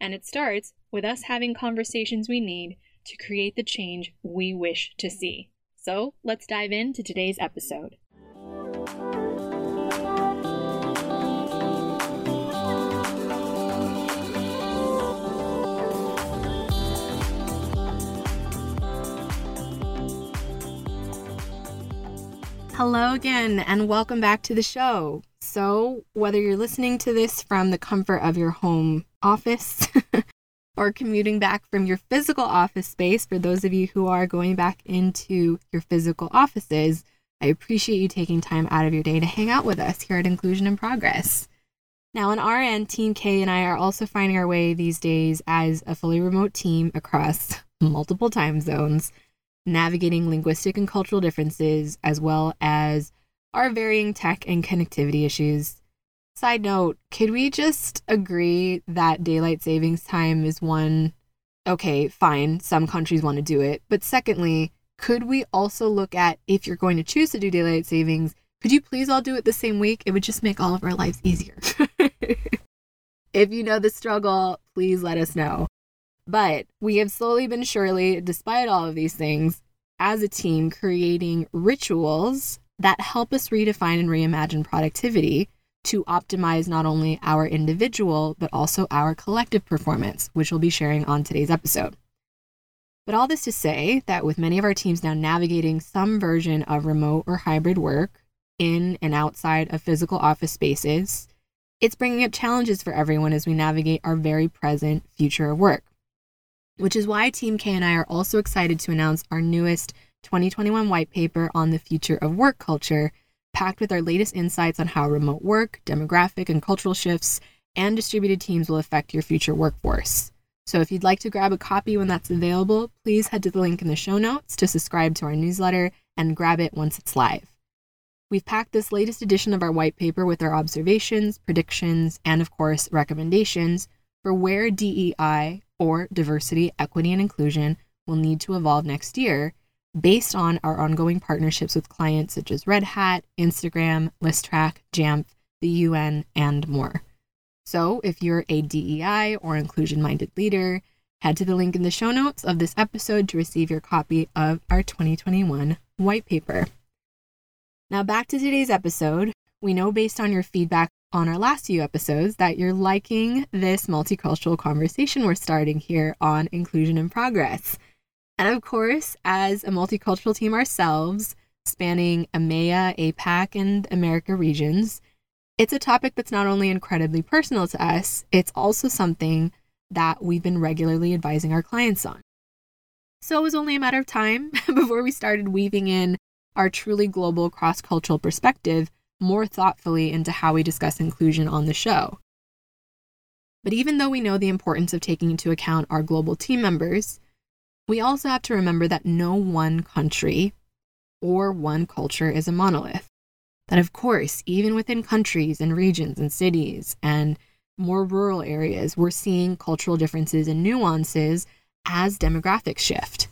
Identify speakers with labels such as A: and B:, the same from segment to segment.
A: And it starts with us having conversations we need to create the change we wish to see. So let's dive into today's episode. Hello again, and welcome back to the show. So, whether you're listening to this from the comfort of your home office or commuting back from your physical office space, for those of you who are going back into your physical offices, I appreciate you taking time out of your day to hang out with us here at Inclusion in Progress. Now, on our end, Team K and I are also finding our way these days as a fully remote team across multiple time zones navigating linguistic and cultural differences, as well as our varying tech and connectivity issues. Side note, could we just agree that daylight savings time is one? Okay, fine, some countries want to do it. But secondly, could we also look at if you're going to choose to do daylight savings, could you please all do it the same week? It would just make all of our lives easier. if you know the struggle, please let us know. But we have slowly been surely, despite all of these things, as a team, creating rituals that help us redefine and reimagine productivity to optimize not only our individual, but also our collective performance, which we'll be sharing on today's episode. But all this to say that with many of our teams now navigating some version of remote or hybrid work in and outside of physical office spaces, it's bringing up challenges for everyone as we navigate our very present future of work which is why Team K and I are also excited to announce our newest 2021 white paper on the future of work culture, packed with our latest insights on how remote work, demographic and cultural shifts, and distributed teams will affect your future workforce. So if you'd like to grab a copy when that's available, please head to the link in the show notes to subscribe to our newsletter and grab it once it's live. We've packed this latest edition of our white paper with our observations, predictions, and of course, recommendations for where DEI or diversity, equity, and inclusion will need to evolve next year based on our ongoing partnerships with clients such as Red Hat, Instagram, Listrak, Jamf, the UN, and more. So, if you're a DEI or inclusion minded leader, head to the link in the show notes of this episode to receive your copy of our 2021 white paper. Now, back to today's episode. We know based on your feedback on our last few episodes that you're liking this multicultural conversation we're starting here on Inclusion in Progress. And of course, as a multicultural team ourselves, spanning EMEA, APAC, and America regions, it's a topic that's not only incredibly personal to us, it's also something that we've been regularly advising our clients on. So it was only a matter of time before we started weaving in our truly global cross cultural perspective more thoughtfully into how we discuss inclusion on the show. But even though we know the importance of taking into account our global team members, we also have to remember that no one country or one culture is a monolith. That, of course, even within countries and regions and cities and more rural areas, we're seeing cultural differences and nuances as demographics shift.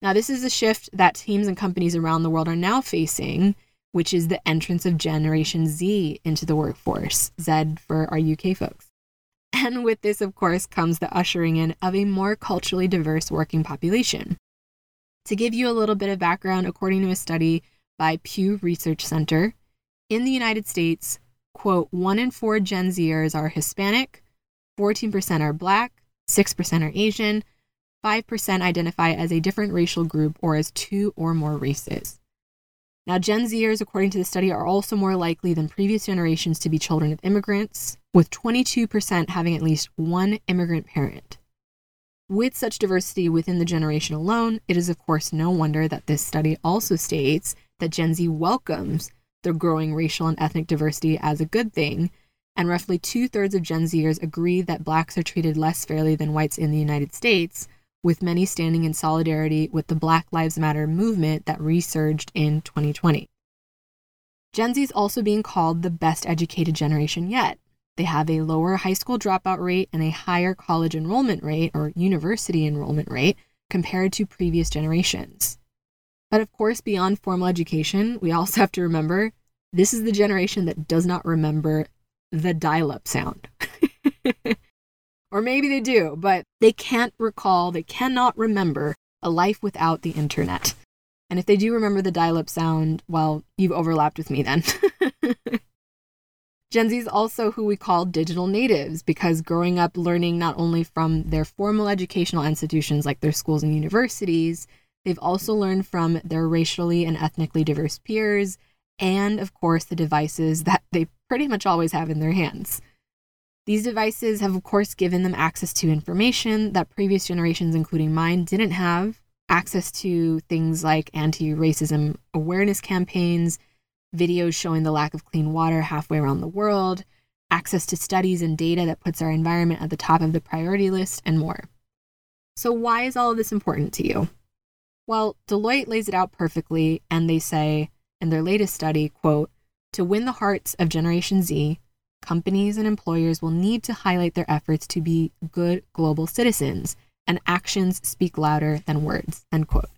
A: Now, this is a shift that teams and companies around the world are now facing which is the entrance of Generation Z into the workforce, Z for our UK folks. And with this, of course, comes the ushering in of a more culturally diverse working population. To give you a little bit of background, according to a study by Pew Research Center, in the United States, quote, one in four Gen Zers are Hispanic, 14% are Black, 6% are Asian, 5% identify as a different racial group or as two or more races. Now, Gen Zers, according to the study, are also more likely than previous generations to be children of immigrants, with 22% having at least one immigrant parent. With such diversity within the generation alone, it is of course no wonder that this study also states that Gen Z welcomes the growing racial and ethnic diversity as a good thing, and roughly two thirds of Gen Zers agree that blacks are treated less fairly than whites in the United States, with many standing in solidarity with the Black Lives Matter movement that resurged in 2020. Gen Z is also being called the best educated generation yet. They have a lower high school dropout rate and a higher college enrollment rate or university enrollment rate compared to previous generations. But of course, beyond formal education, we also have to remember this is the generation that does not remember the dial up sound. or maybe they do, but they can't recall, they cannot remember a life without the internet. And if they do remember the dial up sound, well, you've overlapped with me then. Gen Z is also who we call digital natives because growing up learning not only from their formal educational institutions like their schools and universities, they've also learned from their racially and ethnically diverse peers, and of course, the devices that they pretty much always have in their hands. These devices have, of course, given them access to information that previous generations, including mine, didn't have access to things like anti racism awareness campaigns, videos showing the lack of clean water halfway around the world, access to studies and data that puts our environment at the top of the priority list, and more. So, why is all of this important to you? Well, Deloitte lays it out perfectly, and they say in their latest study, quote, to win the hearts of Generation Z, companies and employers will need to highlight their efforts to be good global citizens, and actions speak louder than words. End quote.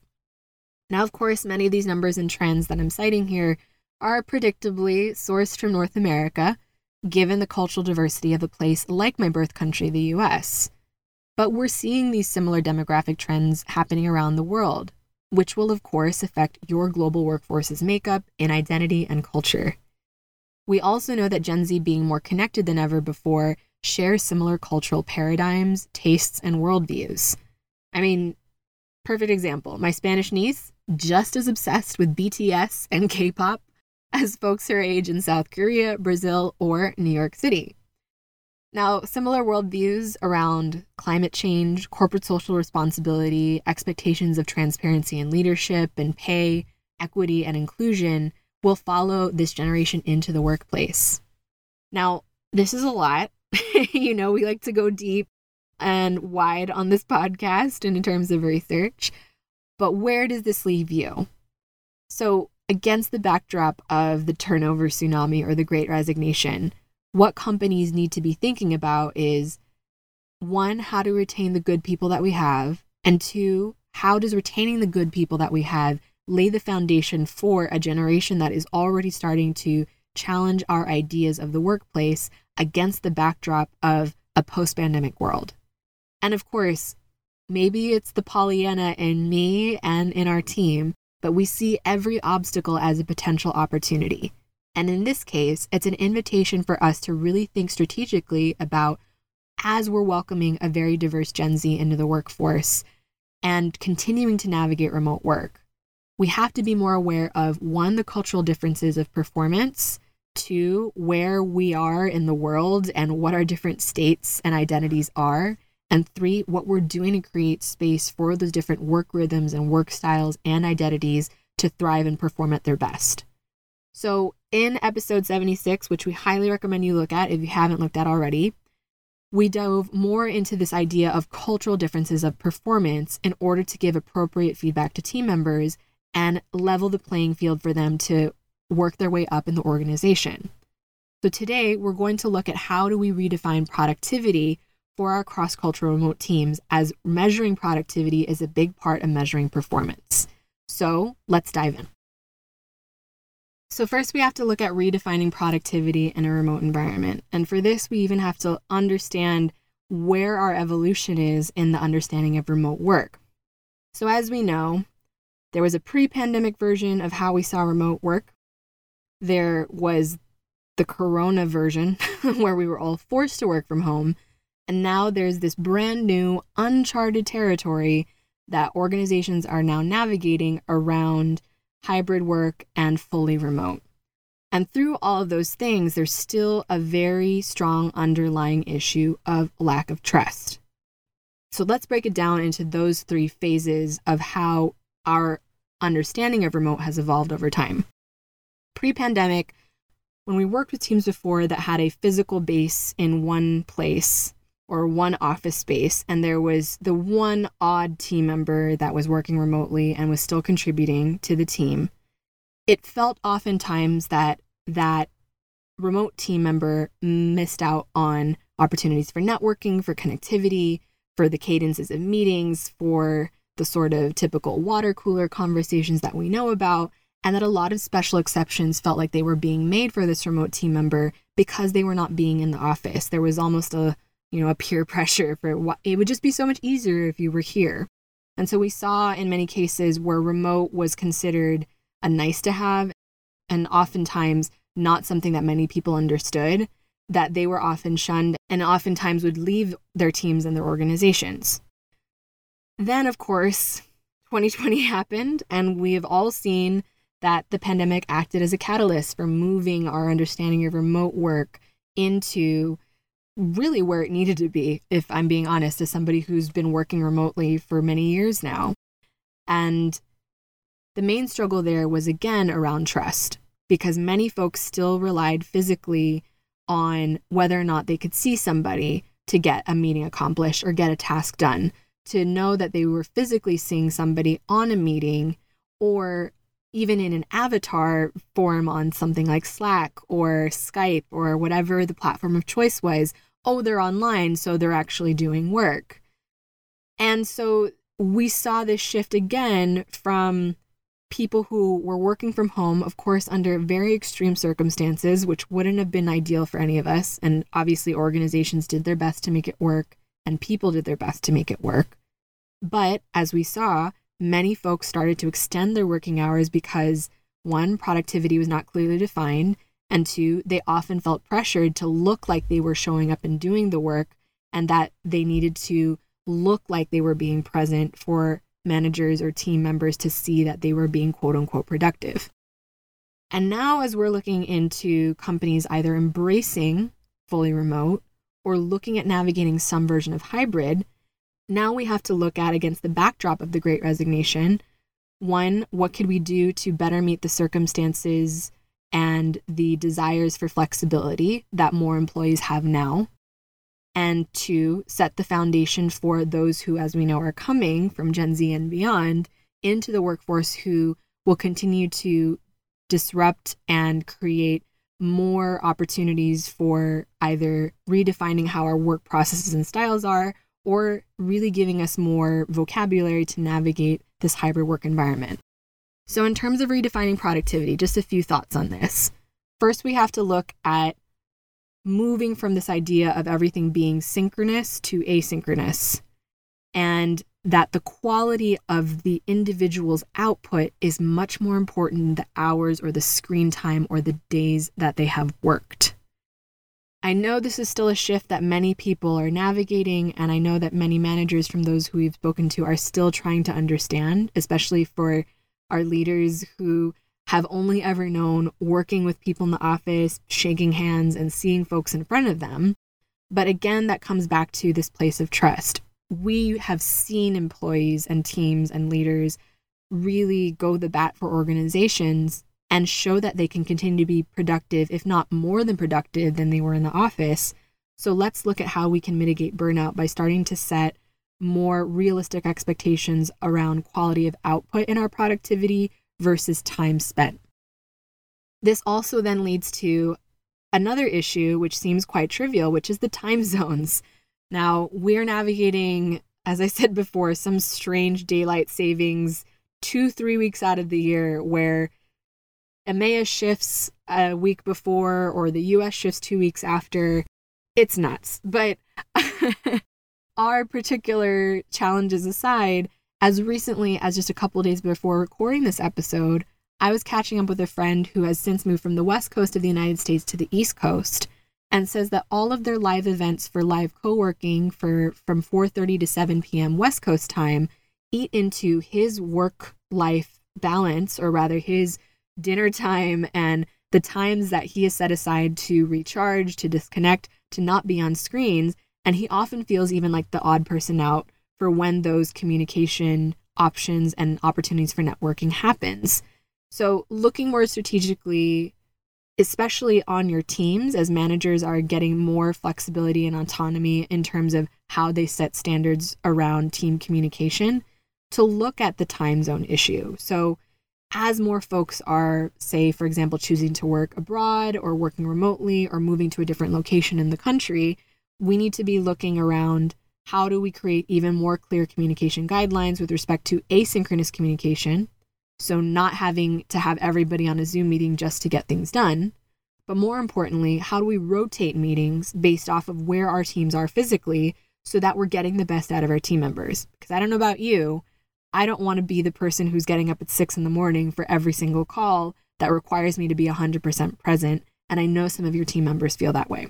A: Now, of course, many of these numbers and trends that I'm citing here are predictably sourced from North America, given the cultural diversity of a place like my birth country, the US. But we're seeing these similar demographic trends happening around the world, which will, of course, affect your global workforce's makeup in identity and culture. We also know that Gen Z, being more connected than ever before, share similar cultural paradigms, tastes, and worldviews. I mean, perfect example my Spanish niece, just as obsessed with BTS and K pop as folks her age in South Korea, Brazil, or New York City. Now, similar worldviews around climate change, corporate social responsibility, expectations of transparency and leadership, and pay, equity, and inclusion will follow this generation into the workplace. Now, this is a lot. you know, we like to go deep and wide on this podcast and in terms of research. But where does this leave you? So, against the backdrop of the turnover tsunami or the great resignation, what companies need to be thinking about is one, how to retain the good people that we have, and two, how does retaining the good people that we have lay the foundation for a generation that is already starting to challenge our ideas of the workplace against the backdrop of a post pandemic world. And of course, maybe it's the Pollyanna in me and in our team, but we see every obstacle as a potential opportunity. And in this case, it's an invitation for us to really think strategically about as we're welcoming a very diverse Gen Z into the workforce and continuing to navigate remote work we have to be more aware of one, the cultural differences of performance, two, where we are in the world and what our different states and identities are, and three, what we're doing to create space for those different work rhythms and work styles and identities to thrive and perform at their best. So, in episode 76, which we highly recommend you look at if you haven't looked at already, we dove more into this idea of cultural differences of performance in order to give appropriate feedback to team members and level the playing field for them to work their way up in the organization. So today we're going to look at how do we redefine productivity for our cross-cultural remote teams as measuring productivity is a big part of measuring performance. So, let's dive in. So, first, we have to look at redefining productivity in a remote environment. And for this, we even have to understand where our evolution is in the understanding of remote work. So, as we know, there was a pre pandemic version of how we saw remote work. There was the corona version where we were all forced to work from home. And now there's this brand new, uncharted territory that organizations are now navigating around hybrid work, and fully remote. And through all of those things, there's still a very strong underlying issue of lack of trust. So let's break it down into those three phases of how our understanding of remote has evolved over time. Pre pandemic, when we worked with teams before that had a physical base in one place or one office space, and there was the one odd team member that was working remotely and was still contributing to the team, it felt oftentimes that that remote team member missed out on opportunities for networking, for connectivity, for the cadences of meetings, for the sort of typical water cooler conversations that we know about, and that a lot of special exceptions felt like they were being made for this remote team member because they were not being in the office. There was almost a, you know, a peer pressure for what it would just be so much easier if you were here. And so we saw in many cases where remote was considered a nice to have and oftentimes not something that many people understood, that they were often shunned and oftentimes would leave their teams and their organizations. Then, of course, 2020 happened, and we have all seen that the pandemic acted as a catalyst for moving our understanding of remote work into really where it needed to be, if I'm being honest, as somebody who's been working remotely for many years now. And the main struggle there was again around trust because many folks still relied physically on whether or not they could see somebody to get a meeting accomplished or get a task done. To know that they were physically seeing somebody on a meeting or even in an avatar form on something like Slack or Skype or whatever the platform of choice was, oh, they're online, so they're actually doing work. And so we saw this shift again from people who were working from home, of course, under very extreme circumstances, which wouldn't have been ideal for any of us. And obviously, organizations did their best to make it work, and people did their best to make it work. But as we saw, many folks started to extend their working hours because one, productivity was not clearly defined, and two, they often felt pressured to look like they were showing up and doing the work, and that they needed to look like they were being present for managers or team members to see that they were being quote unquote productive. And now, as we're looking into companies either embracing fully remote or looking at navigating some version of hybrid, now we have to look at against the backdrop of the great resignation one, what could we do to better meet the circumstances and the desires for flexibility that more employees have now? and to set the foundation for those who, as we know, are coming from Gen Z and beyond into the workforce who will continue to disrupt and create more opportunities for either redefining how our work processes and styles are or really giving us more vocabulary to navigate this hybrid work environment. So, in terms of redefining productivity, just a few thoughts on this. First, we have to look at moving from this idea of everything being synchronous to asynchronous, and that the quality of the individual's output is much more important than the hours or the screen time or the days that they have worked. I know this is still a shift that many people are navigating, and I know that many managers from those who we've spoken to are still trying to understand, especially for our leaders who have only ever known working with people in the office, shaking hands, and seeing folks in front of them. But again, that comes back to this place of trust. We have seen employees and teams and leaders really go the bat for organizations and show that they can continue to be productive, if not more than productive than they were in the office. So let's look at how we can mitigate burnout by starting to set more realistic expectations around quality of output in our productivity versus time spent. This also then leads to another issue, which seems quite trivial, which is the time zones. Now, we're navigating, as I said before, some strange daylight savings two, three weeks out of the year where EMEA shifts a week before or the US shifts two weeks after. It's nuts. But our particular challenges aside, as recently as just a couple days before recording this episode, I was catching up with a friend who has since moved from the west coast of the United States to the east coast and says that all of their live events for live co-working for from 4:30 to 7 p.m. west coast time eat into his work life balance, or rather his dinner time and the times that he has set aside to recharge, to disconnect, to not be on screens. And he often feels even like the odd person out for when those communication options and opportunities for networking happens. So, looking more strategically, especially on your teams, as managers are getting more flexibility and autonomy in terms of how they set standards around team communication, to look at the time zone issue. So, as more folks are, say, for example, choosing to work abroad or working remotely or moving to a different location in the country, we need to be looking around how do we create even more clear communication guidelines with respect to asynchronous communication? So, not having to have everybody on a Zoom meeting just to get things done. But more importantly, how do we rotate meetings based off of where our teams are physically so that we're getting the best out of our team members? Because I don't know about you, I don't want to be the person who's getting up at six in the morning for every single call that requires me to be 100% present. And I know some of your team members feel that way.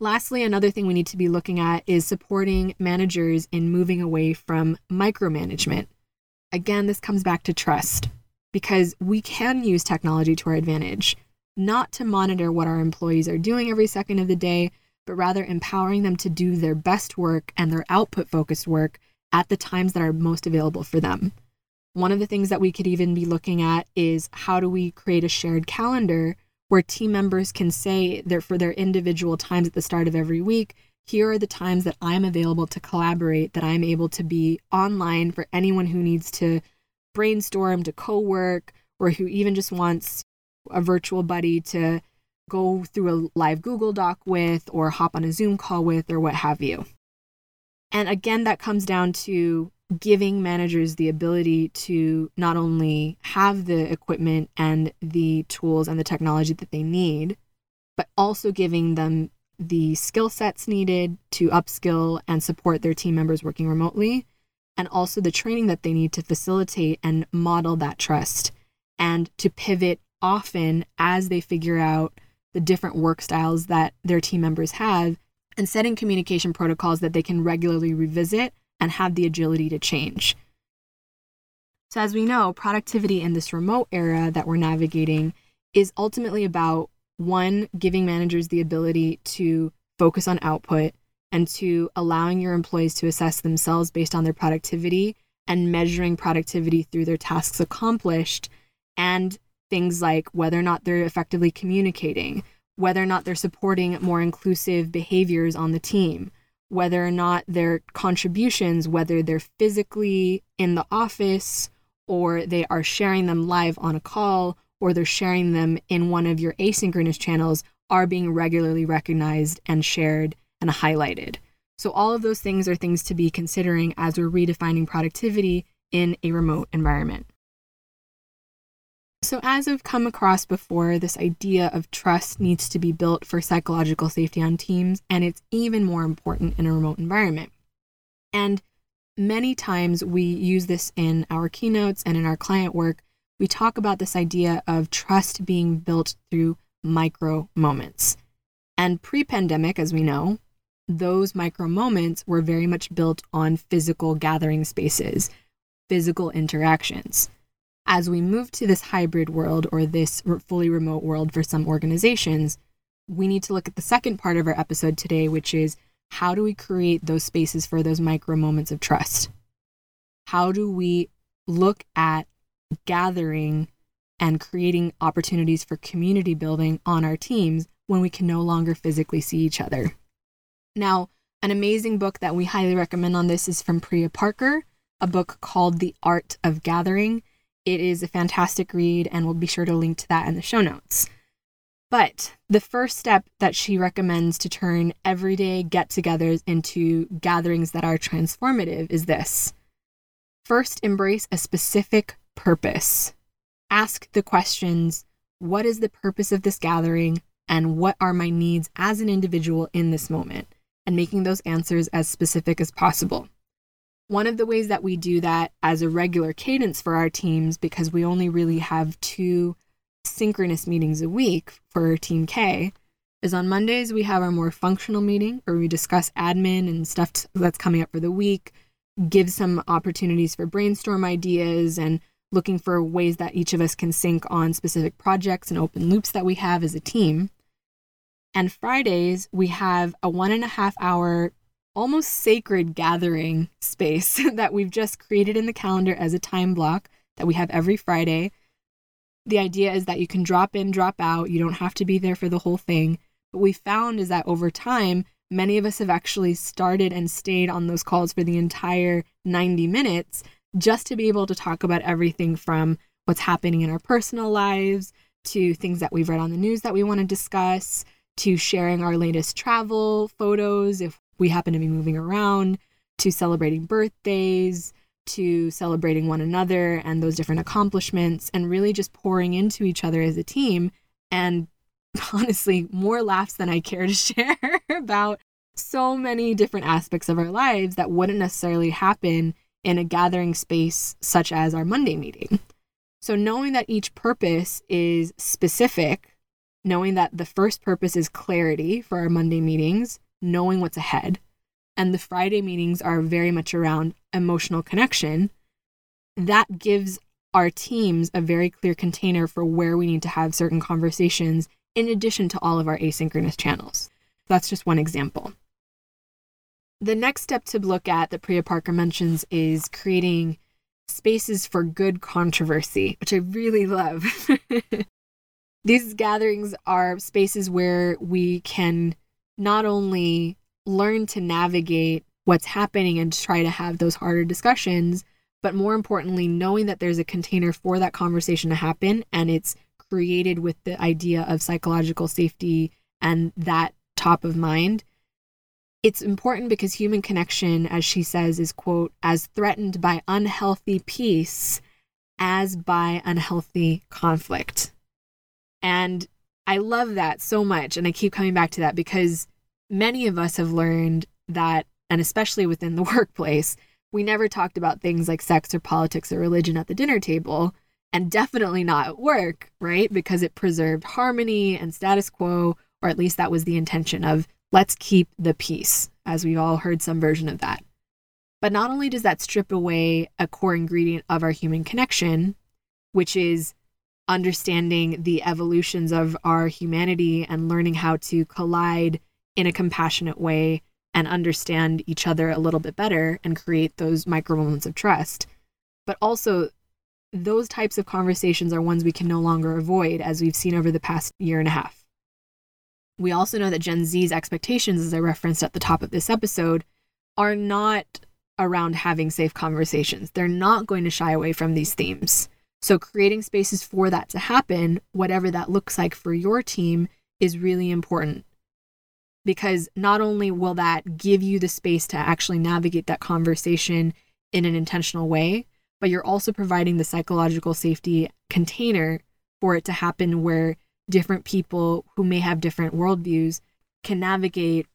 A: Lastly, another thing we need to be looking at is supporting managers in moving away from micromanagement. Again, this comes back to trust because we can use technology to our advantage, not to monitor what our employees are doing every second of the day, but rather empowering them to do their best work and their output focused work at the times that are most available for them. One of the things that we could even be looking at is how do we create a shared calendar where team members can say that for their individual times at the start of every week, here are the times that I'm available to collaborate, that I'm able to be online for anyone who needs to brainstorm, to co work, or who even just wants a virtual buddy to go through a live Google Doc with, or hop on a Zoom call with, or what have you. And again, that comes down to giving managers the ability to not only have the equipment and the tools and the technology that they need, but also giving them the skill sets needed to upskill and support their team members working remotely, and also the training that they need to facilitate and model that trust and to pivot often as they figure out the different work styles that their team members have and setting communication protocols that they can regularly revisit and have the agility to change. So, as we know, productivity in this remote era that we're navigating is ultimately about one, giving managers the ability to focus on output and to allowing your employees to assess themselves based on their productivity and measuring productivity through their tasks accomplished and things like whether or not they're effectively communicating, whether or not they're supporting more inclusive behaviors on the team, whether or not their contributions, whether they're physically in the office or they are sharing them live on a call or they're sharing them in one of your asynchronous channels, are being regularly recognized and shared and highlighted. So, all of those things are things to be considering as we're redefining productivity in a remote environment. So, as I've come across before, this idea of trust needs to be built for psychological safety on teams, and it's even more important in a remote environment. And many times we use this in our keynotes and in our client work. We talk about this idea of trust being built through micro moments. And pre pandemic, as we know, those micro moments were very much built on physical gathering spaces, physical interactions as we move to this hybrid world or this fully remote world for some organizations, we need to look at the second part of our episode today, which is how do we create those spaces for those micro moments of trust? How do we look at gathering and creating opportunities for community building on our teams when we can no longer physically see each other? Now, an amazing book that we highly recommend on this is from Priya Parker, a book called The Art of Gathering. It is a fantastic read, and we'll be sure to link to that in the show notes. But the first step that she recommends to turn everyday get togethers into gatherings that are transformative is this first, embrace a specific purpose. Ask the questions what is the purpose of this gathering, and what are my needs as an individual in this moment, and making those answers as specific as possible. One of the ways that we do that as a regular cadence for our teams, because we only really have two synchronous meetings a week for Team K, is on Mondays we have our more functional meeting where we discuss admin and stuff that's coming up for the week, give some opportunities for brainstorm ideas, and looking for ways that each of us can sync on specific projects and open loops that we have as a team. And Fridays, we have a one and a half hour, almost sacred gathering space that we've just created in the calendar as a time block that we have every Friday. The idea is that you can drop in, drop out. You don't have to be there for the whole thing. What we found is that over time, many of us have actually started and stayed on those calls for the entire 90 minutes just to be able to talk about everything from what's happening in our personal lives to things that we've read on the news that we want to discuss to sharing our latest travel photos if we happen to be moving around to celebrating birthdays to celebrating one another and those different accomplishments and really just pouring into each other as a team and honestly more laughs than I care to share about so many different aspects of our lives that wouldn't necessarily happen in a gathering space such as our Monday meeting. So, knowing that each purpose is specific, knowing that the first purpose is clarity for our Monday meetings, knowing what's ahead, and the Friday meetings are very much around emotional connection, that gives our teams a very clear container for where we need to have certain conversations in addition to all of our asynchronous channels. That's just one example. The next step to look at that Priya Parker mentions is creating spaces for good controversy, which I really love. These gatherings are spaces where we can not only learn to navigate what's happening and try to have those harder discussions, but more importantly, knowing that there's a container for that conversation to happen and it's created with the idea of psychological safety and that top of mind it's important because human connection, as she says, is, quote, as threatened by unhealthy peace as by unhealthy conflict. And I love that so much. And I keep coming back to that because many of us have learned that, and especially within the workplace, we never talked about things like sex or politics or religion at the dinner table, and definitely not at work, right? Because it preserved harmony and status quo, or at least that was the intention of let's keep the peace, as we've all heard some version of that. But not only does that strip away a core ingredient of our human connection, which is understanding the evolutions of our humanity and learning how to collide in a compassionate way and understand each other a little bit better and create those micro moments of trust. But also, those types of conversations are ones we can no longer avoid, as we've seen over the past year and a half. We also know that Gen Z's expectations, as I referenced at the top of this episode, are not around having safe conversations. They're not going to shy away from these themes. So, creating spaces for that to happen, whatever that looks like for your team, is really important. Because not only will that give you the space to actually navigate that conversation in an intentional way, but you're also providing the psychological safety container for it to happen where different people who may have different worldviews can navigate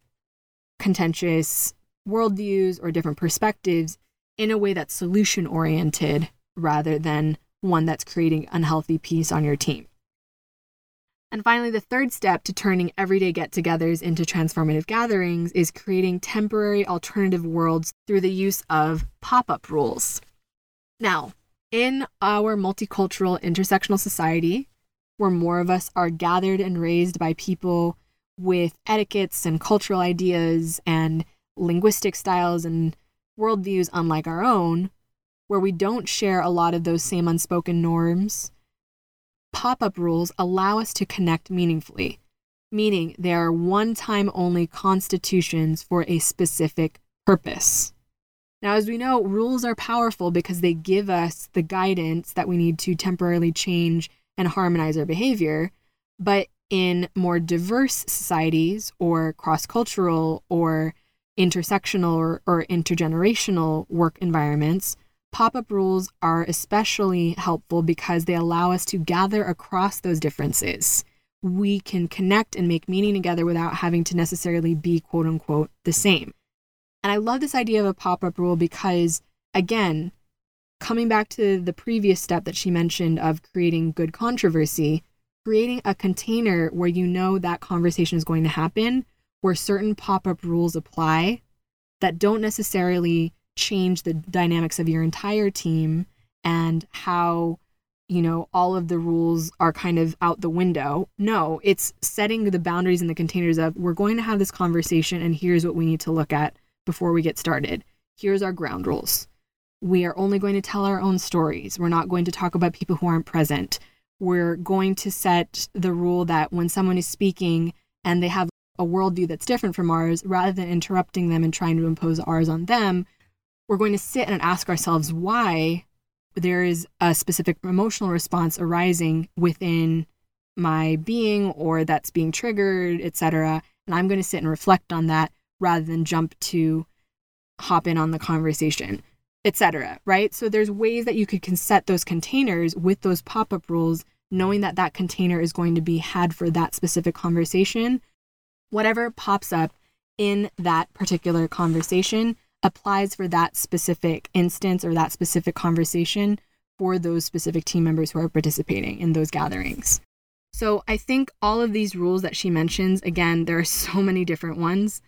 A: contentious worldviews or different perspectives in a way that's solution oriented rather than one that's creating unhealthy peace on your team. And finally, the third step to turning everyday get togethers into transformative gatherings is creating temporary alternative worlds through the use of pop up rules. Now, in our multicultural intersectional society, where more of us are gathered and raised by people with etiquettes and cultural ideas and linguistic styles and worldviews unlike our own, where we don't share a lot of those same unspoken norms, pop up rules allow us to connect meaningfully, meaning they are one time only constitutions for a specific purpose. Now, as we know, rules are powerful because they give us the guidance that we need to temporarily change and harmonize our behavior. But in more diverse societies or cross cultural or intersectional or, or intergenerational work environments, pop up rules are especially helpful because they allow us to gather across those differences. We can connect and make meaning together without having to necessarily be quote unquote the same. And I love this idea of a pop up rule because, again, coming back to the previous step that she mentioned of creating good controversy, creating a container where you know that conversation is going to happen, where certain pop up rules apply that don't necessarily change the dynamics of your entire team and how you know all of the rules are kind of out the window. No it's setting the boundaries and the containers of we're going to have this conversation and here's what we need to look at before we get started. Here's our ground rules we are only going to tell our own stories. We're not going to talk about people who aren't present. We're going to set the rule that when someone is speaking and they have a worldview that's different from ours, rather than interrupting them and trying to impose ours on them, we're going to sit and ask ourselves why there is a specific emotional response arising within my being or that's being triggered, etc. And I'm going to sit and reflect on that rather than jump to hop in on the conversation, etc. Right? So there's ways that you could set those containers with those pop-up rules, knowing that that container is going to be had for that specific conversation. Whatever pops up in that particular conversation applies for that specific instance or that specific conversation for those specific team members who are participating in those gatherings. So I think all of these rules that she mentions, again, there are so many different ones,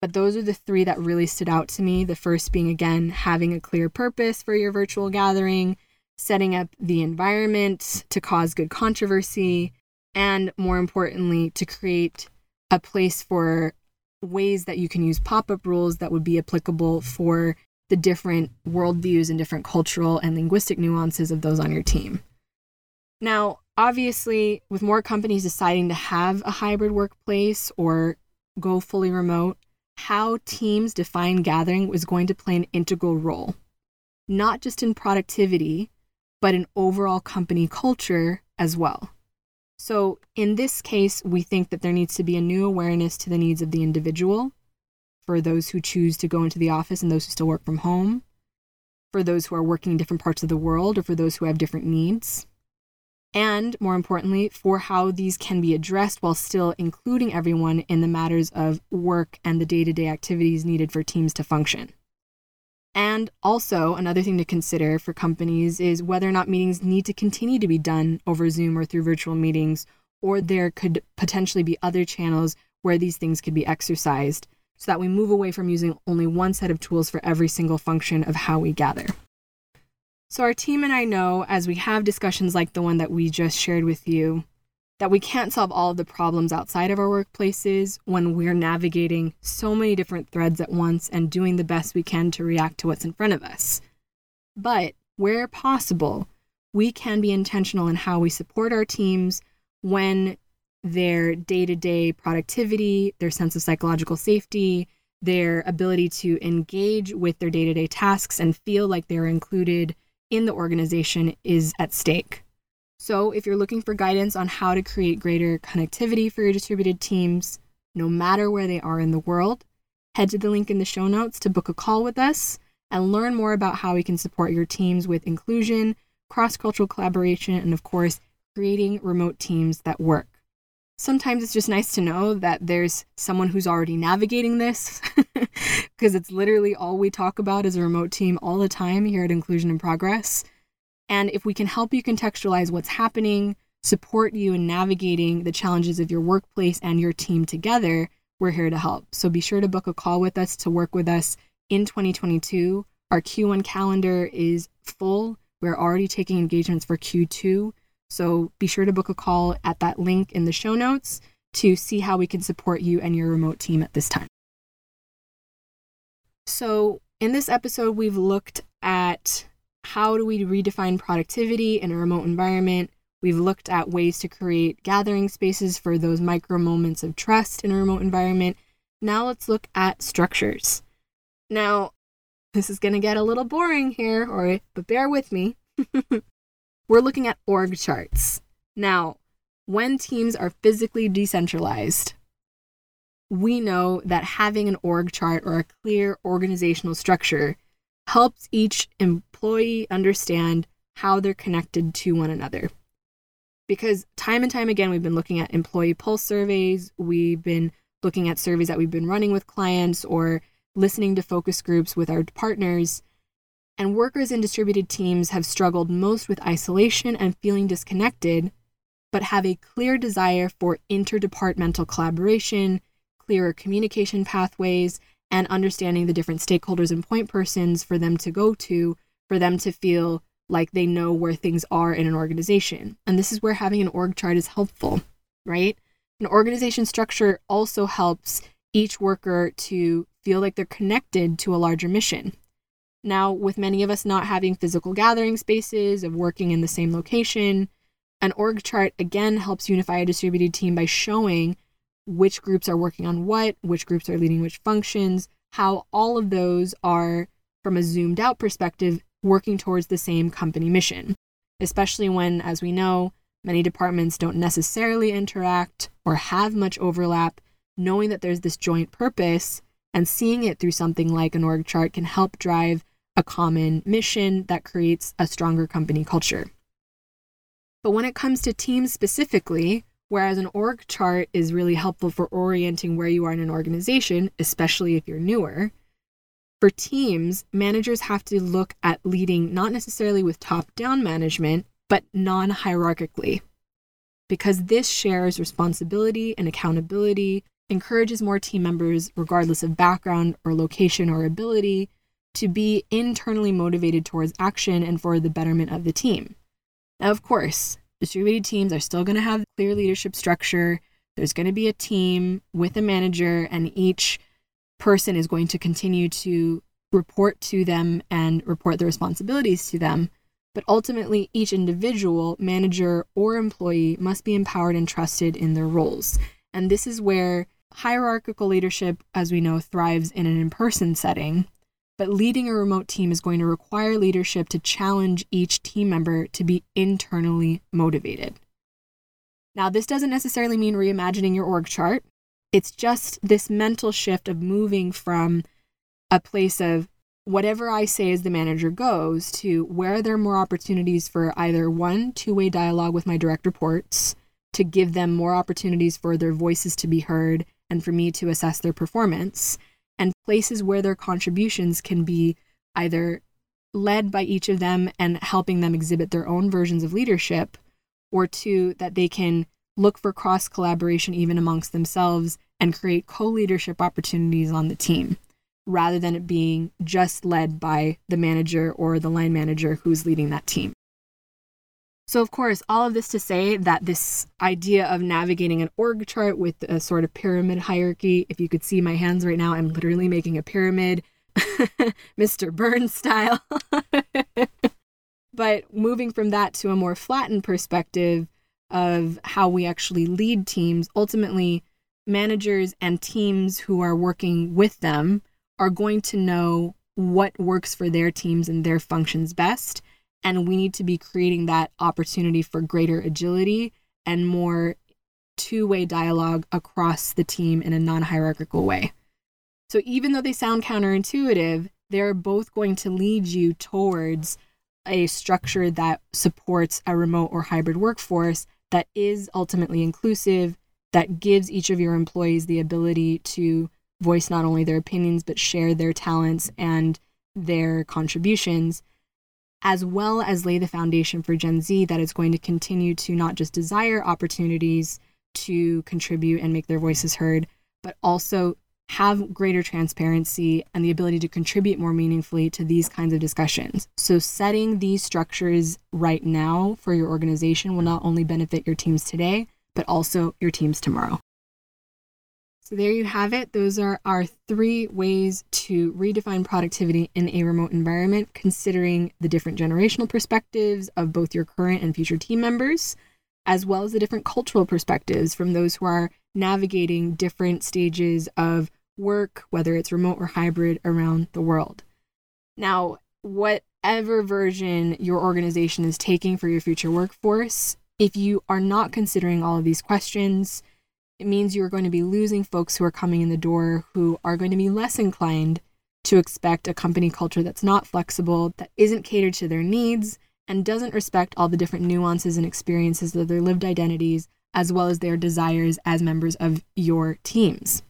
A: but those are the three that really stood out to me. The first being, again, having a clear purpose for your virtual gathering, setting up the environment to cause good controversy, and more importantly, to create a place for ways that you can use pop up rules that would be applicable for the different worldviews and different cultural and linguistic nuances of those on your team. Now, obviously, with more companies deciding to have a hybrid workplace or go fully remote, how teams define gathering was going to play an integral role, not just in productivity, but in overall company culture as well. So, in this case, we think that there needs to be a new awareness to the needs of the individual for those who choose to go into the office and those who still work from home, for those who are working in different parts of the world, or for those who have different needs. And more importantly, for how these can be addressed while still including everyone in the matters of work and the day to day activities needed for teams to function. And also, another thing to consider for companies is whether or not meetings need to continue to be done over Zoom or through virtual meetings, or there could potentially be other channels where these things could be exercised so that we move away from using only one set of tools for every single function of how we gather. So, our team and I know as we have discussions like the one that we just shared with you that we can't solve all of the problems outside of our workplaces when we're navigating so many different threads at once and doing the best we can to react to what's in front of us. But where possible, we can be intentional in how we support our teams when their day to day productivity, their sense of psychological safety, their ability to engage with their day to day tasks and feel like they're included in the organization is at stake. So, if you're looking for guidance on how to create greater connectivity for your distributed teams, no matter where they are in the world, head to the link in the show notes to book a call with us and learn more about how we can support your teams with inclusion, cross cultural collaboration, and of course, creating remote teams that work. Sometimes it's just nice to know that there's someone who's already navigating this because it's literally all we talk about as a remote team all the time here at Inclusion in Progress. And if we can help you contextualize what's happening, support you in navigating the challenges of your workplace and your team together, we're here to help. So be sure to book a call with us to work with us in 2022. Our Q1 calendar is full. We're already taking engagements for Q2. So be sure to book a call at that link in the show notes to see how we can support you and your remote team at this time. So, in this episode, we've looked at how do we redefine productivity in a remote environment? We've looked at ways to create gathering spaces for those micro moments of trust in a remote environment. Now let's look at structures. Now, this is going to get a little boring here, or but bear with me. We're looking at org charts. Now, when teams are physically decentralized, we know that having an org chart or a clear organizational structure helps each employee understand how they're connected to one another. Because time and time again, we've been looking at employee pulse surveys, we've been looking at surveys that we've been running with clients or listening to focus groups with our partners. And workers in distributed teams have struggled most with isolation and feeling disconnected, but have a clear desire for interdepartmental collaboration, clearer communication pathways, and understanding the different stakeholders and point persons for them to go to, for them to feel like they know where things are in an organization. And this is where having an org chart is helpful, right? An organization structure also helps each worker to feel like they're connected to a larger mission. Now, with many of us not having physical gathering spaces, of working in the same location, an org chart again helps unify a distributed team by showing which groups are working on what, which groups are leading which functions, how all of those are, from a zoomed out perspective, working towards the same company mission, especially when, as we know, many departments don't necessarily interact or have much overlap. Knowing that there's this joint purpose and seeing it through something like an org chart can help drive a common mission that creates a stronger company culture. But when it comes to teams specifically, whereas an org chart is really helpful for orienting where you are in an organization, especially if you're newer, for teams, managers have to look at leading not necessarily with top down management, but non hierarchically. Because this shares responsibility and accountability, encourages more team members, regardless of background or location or ability, to be internally motivated towards action and for the betterment of the team. Now, of course, distributed teams are still going to have clear leadership structure. There's going to be a team with a manager, and each person is going to continue to report to them and report the responsibilities to them. But ultimately, each individual, manager, or employee must be empowered and trusted in their roles. And this is where hierarchical leadership, as we know, thrives in an in person setting but leading a remote team is going to require leadership to challenge each team member to be internally motivated. Now, this doesn't necessarily mean reimagining your org chart. It's just this mental shift of moving from a place of whatever I say as the manager goes to where there are more opportunities for either one, two way dialogue with my direct reports to give them more opportunities for their voices to be heard and for me to assess their performance and places where their contributions can be either led by each of them and helping them exhibit their own versions of leadership, or two, that they can look for cross collaboration even amongst themselves and create co leadership opportunities on the team rather than it being just led by the manager or the line manager who's leading that team. So, of course, all of this to say that this idea of navigating an org chart with a sort of pyramid hierarchy, if you could see my hands right now, I'm literally making a pyramid, Mr. Burns style. but moving from that to a more flattened perspective of how we actually lead teams, ultimately, managers and teams who are working with them are going to know what works for their teams and their functions best and we need to be creating that opportunity for greater agility and more two way dialogue across the team in a non hierarchical way. So even though they sound counterintuitive, they're both going to lead you towards a structure that supports a remote or hybrid workforce that is ultimately inclusive, that gives each of your employees the ability to voice not only their opinions, but share their talents and their contributions as well as lay the foundation for Gen Z that is going to continue to not just desire opportunities to contribute and make their voices heard, but also have greater transparency and the ability to contribute more meaningfully to these kinds of discussions. So, setting these structures right now for your organization will not only benefit your teams today, but also your teams tomorrow. So, there you have it. Those are our three ways to redefine productivity in a remote environment, considering the different generational perspectives of both your current and future team members, as well as the different cultural perspectives from those who are navigating different stages of work, whether it's remote or hybrid, around the world. Now, whatever version your organization is taking for your future workforce, if you are not considering all of these questions, it means you're going to be losing folks who are coming in the door who are going to be less inclined to expect a company culture that's not flexible, that isn't catered to their needs, and doesn't respect all the different nuances and experiences of their lived identities, as well as their desires as members of your teams.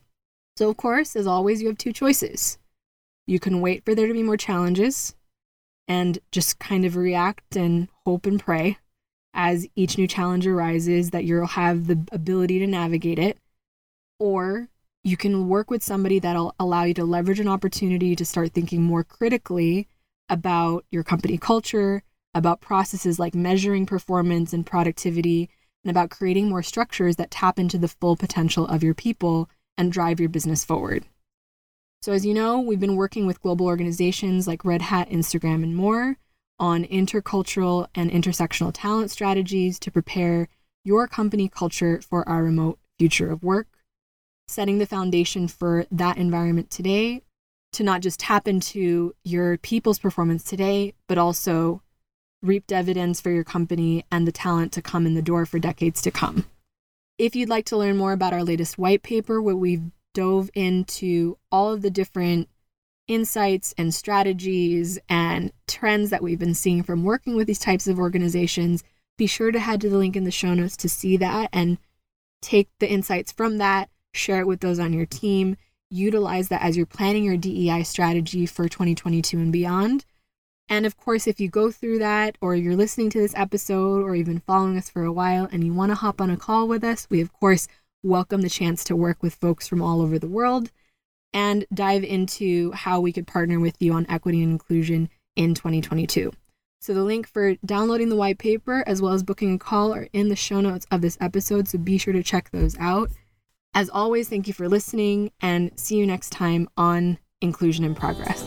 A: So, of course, as always, you have two choices. You can wait for there to be more challenges and just kind of react and hope and pray as each new challenge arises that you'll have the ability to navigate it. Or you can work with somebody that'll allow you to leverage an opportunity to start thinking more critically about your company culture, about processes like measuring performance and productivity, and about creating more structures that tap into the full potential of your people and drive your business forward. So, as you know, we've been working with global organizations like Red Hat, Instagram, and more on intercultural and intersectional talent strategies to prepare your company culture for our remote future of work, setting the foundation for that environment today to not just tap into your people's performance today, but also reap dividends for your company and the talent to come in the door for decades to come. If you'd like to learn more about our latest white paper, where we've dove into all of the different insights and strategies and trends that we've been seeing from working with these types of organizations, be sure to head to the link in the show notes to see that and take the insights from that, share it with those on your team, utilize that as you're planning your DEI strategy for 2022 and beyond. And of course, if you go through that or you're listening to this episode or even following us for a while and you want to hop on a call with us, we of course welcome the chance to work with folks from all over the world and dive into how we could partner with you on equity and inclusion in 2022. So the link for downloading the white paper as well as booking a call are in the show notes of this episode, so be sure to check those out. As always, thank you for listening and see you next time on Inclusion in Progress.